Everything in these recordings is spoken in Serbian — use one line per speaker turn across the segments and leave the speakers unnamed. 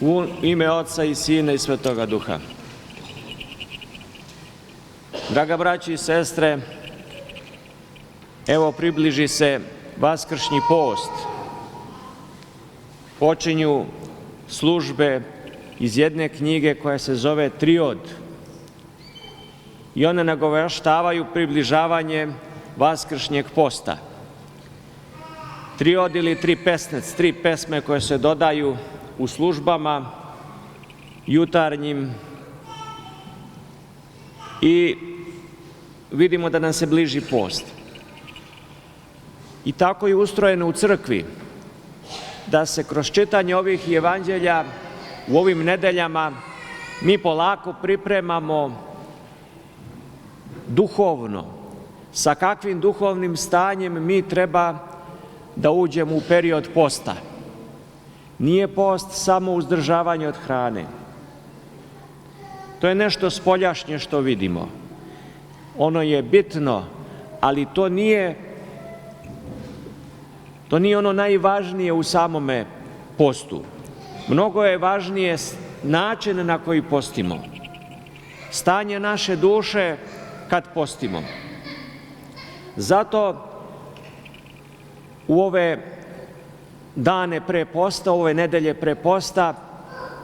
U ime Oca i Sina i Svetoga Duha. Draga braći i sestre, evo približi se Vaskršnji post. Počinju službe iz jedne knjige koja se zove Triod. I one nagoveštavaju približavanje Vaskršnjeg posta. Triod ili tri pesnec, tri pesme koje se dodaju u službama jutarnjim i vidimo da nam se bliži post. I tako je ustrojeno u crkvi, da se kroz čitanje ovih evanđelja u ovim nedeljama mi polako pripremamo duhovno, sa kakvim duhovnim stanjem mi treba da uđemo u period posta. Nije post samo uzdržavanje od hrane. To je nešto spoljašnje što vidimo. Ono je bitno, ali to nije to nije ono najvažnije u samome postu. Mnogo je važnije način na koji postimo. Stanje naše duše kad postimo. Zato u ove dane pre posta, ove nedelje pre posta,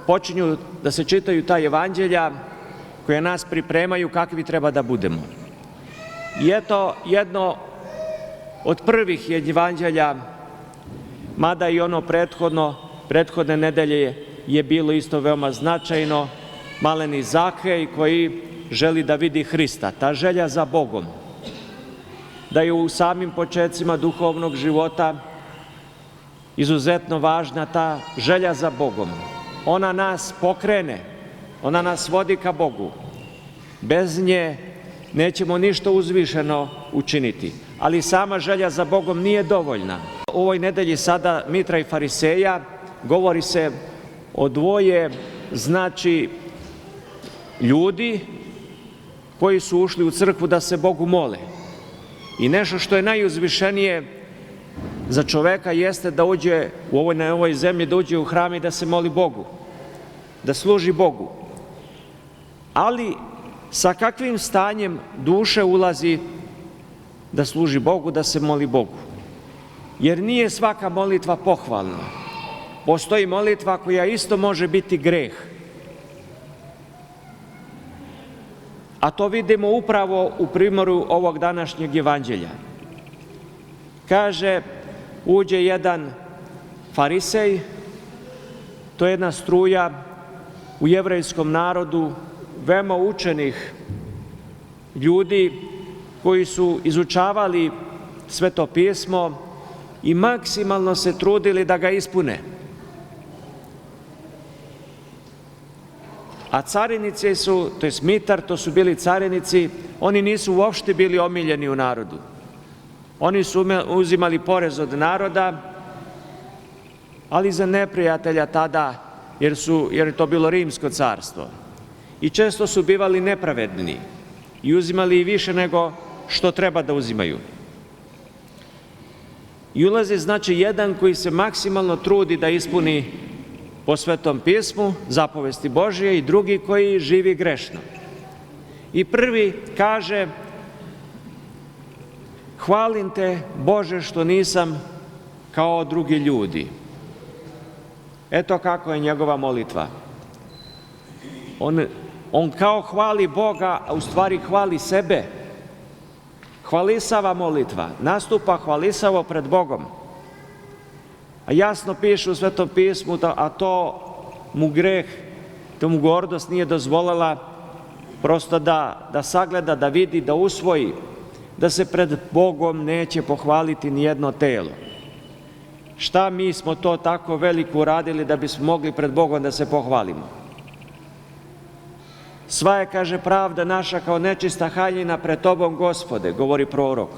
počinju da se čitaju ta evanđelja koje nas pripremaju kakvi treba da budemo. I eto jedno od prvih evanđelja, mada i ono prethodno, prethodne nedelje je bilo isto veoma značajno, maleni Zakej koji želi da vidi Hrista, ta želja za Bogom, da je u samim početcima duhovnog života izuzetno važna ta želja za Bogom. Ona nas pokrene, ona nas vodi ka Bogu. Bez nje nećemo ništa uzvišeno učiniti. Ali sama želja za Bogom nije dovoljna. U ovoj nedelji sada Mitra i Fariseja govori se o dvoje, znači, ljudi koji su ušli u crkvu da se Bogu mole. I nešto što je najuzvišenije za čoveka jeste da uđe u ovoj, na ovoj zemlji, da uđe u hram i da se moli Bogu, da služi Bogu. Ali sa kakvim stanjem duše ulazi da služi Bogu, da se moli Bogu. Jer nije svaka molitva pohvalna. Postoji molitva koja isto može biti greh. A to vidimo upravo u primoru ovog današnjeg evanđelja. Kaže uđe jedan farisej, to je jedna struja u jevrejskom narodu veoma učenih ljudi koji su izučavali sveto pismo i maksimalno se trudili da ga ispune. A carinici su, to je smitar, to su bili carinici, oni nisu uopšte bili omiljeni u narodu. Oni su uzimali porez od naroda, ali za neprijatelja tada, jer, su, jer je to bilo rimsko carstvo. I često su bivali nepravedni i uzimali i više nego što treba da uzimaju. I ulazi znači jedan koji se maksimalno trudi da ispuni po svetom pismu, zapovesti Božije i drugi koji živi grešno. I prvi kaže Hvalim te, Bože, što nisam kao drugi ljudi. Eto kako je njegova molitva. On, on kao hvali Boga, a u stvari hvali sebe. Hvalisava molitva. Nastupa hvalisavo pred Bogom. A jasno piše u Svetom pismu, da, a to mu greh, to mu gordost nije dozvolila prosto da, da sagleda, da vidi, da usvoji da se pred Bogom neće pohvaliti ni jedno telo. Šta mi smo to tako veliko uradili da bismo mogli pred Bogom da se pohvalimo? Sva je, kaže, pravda naša kao nečista haljina pred tobom, gospode, govori prorok.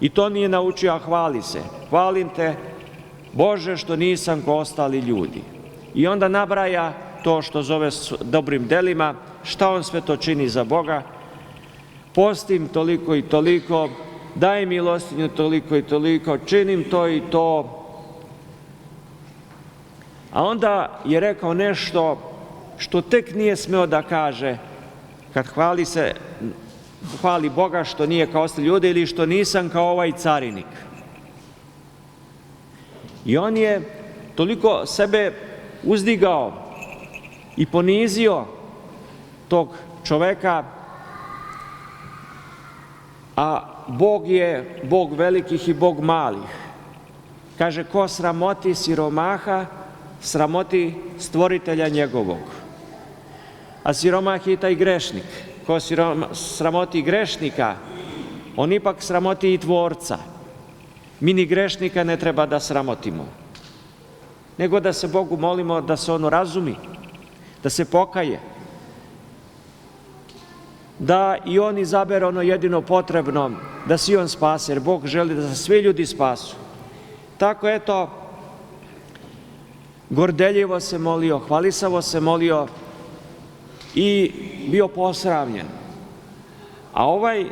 I to nije naučio, a hvali se. Hvalim te, Bože, što nisam ko ostali ljudi. I onda nabraja to što zove dobrim delima, šta on sve to čini za Boga, postim toliko i toliko, dajem milostinju toliko i toliko, činim to i to. A onda je rekao nešto što tek nije smeo da kaže kad hvali se hvali Boga što nije kao ostali ljudi ili što nisam kao ovaj carinik. I on je toliko sebe uzdigao i ponizio tog čoveka a Bog je Bog velikih i Bog malih. Kaže, ko sramoti siromaha, sramoti stvoritelja njegovog. A siromah je taj grešnik. Ko siroma, sramoti grešnika, on ipak sramoti i tvorca. Mi ni grešnika ne treba da sramotimo, nego da se Bogu molimo da se on razumi, da se pokaje, da i on izabere ono jedino potrebno, da si on spase, jer Bog želi da se svi ljudi spasu. Tako eto, gordeljivo se molio, hvalisavo se molio i bio posravljen. A ovaj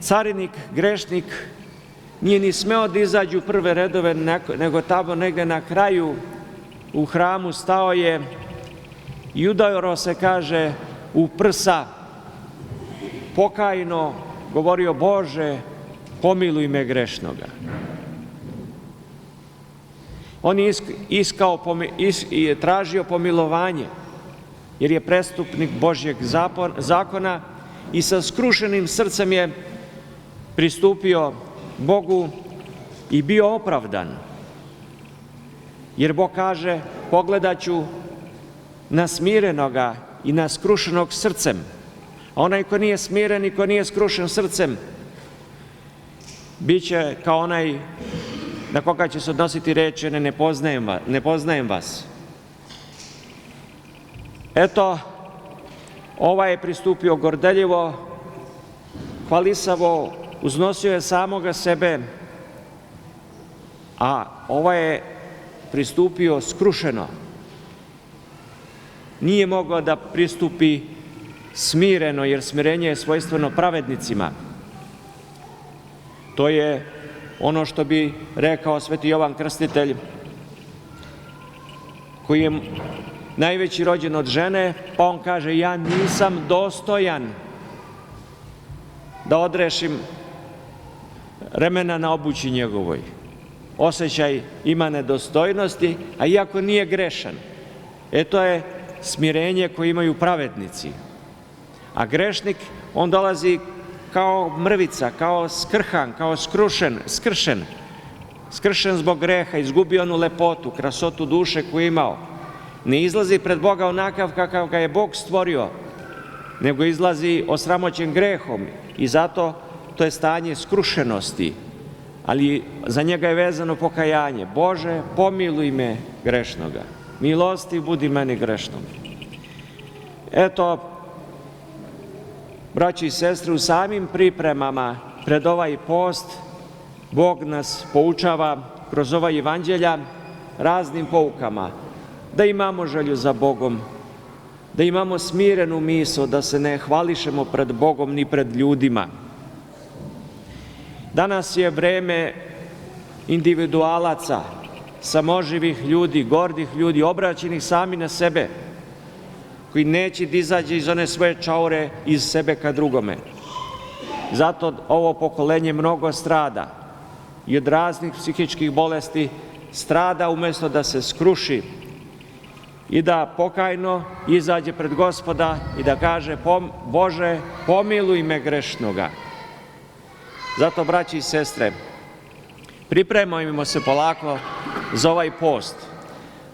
carinik, grešnik, nije ni smeo da izađu prve redove, nego tamo negde na kraju u hramu stao je i se, kaže, u prsa pokajno govorio Bože, pomiluj me grešnoga. On je iskao, is, je tražio pomilovanje, jer je prestupnik Božjeg zakona i sa skrušenim srcem je pristupio Bogu i bio opravdan. Jer Bog kaže, pogledaću na smirenoga i na skrušenog srcem, A onaj ko nije smiren i ko nije skrušen srcem, bit će kao onaj na koga će se odnositi reče ne, ne, poznajem, vas, Eto, ovaj je pristupio gordeljivo, hvalisavo, uznosio je samoga sebe, a ovaj je pristupio skrušeno. Nije mogao da pristupi smireno, jer smirenje je svojstveno pravednicima. To je ono što bi rekao sveti Jovan Krstitelj, koji je najveći rođen od žene, pa on kaže, ja nisam dostojan da odrešim remena na obući njegovoj. Osećaj ima nedostojnosti, a iako nije grešan. E to je smirenje koje imaju pravednici a grešnik, on dolazi kao mrvica, kao skrhan, kao skrušen, skršen, skršen zbog greha, izgubio onu lepotu, krasotu duše koju imao. Ne izlazi pred Boga onakav kakav ga je Bog stvorio, nego izlazi osramoćen grehom i zato to je stanje skrušenosti, ali za njega je vezano pokajanje. Bože, pomiluj me grešnoga, milosti budi meni grešnom. Eto, braći i sestre, u samim pripremama pred ovaj post Bog nas poučava kroz ova evanđelja raznim poukama. Da imamo želju za Bogom, da imamo smirenu miso, da se ne hvališemo pred Bogom ni pred ljudima. Danas je vreme individualaca, samoživih ljudi, gordih ljudi, obraćenih sami na sebe – koji neće da izađe iz one svoje čaure iz sebe ka drugome. Zato ovo pokolenje mnogo strada i od raznih psihičkih bolesti strada umesto da se skruši i da pokajno izađe pred gospoda i da kaže Bože pomiluj me grešnoga. Zato, braći i sestre, pripremajmo se polako za ovaj post,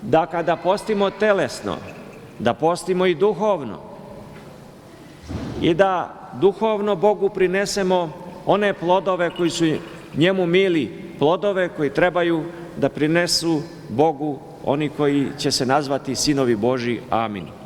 da kada postimo telesno, da postimo i duhovno i da duhovno Bogu prinesemo one plodove koji su njemu mili, plodove koji trebaju da prinesu Bogu oni koji će se nazvati sinovi Boži. Amin.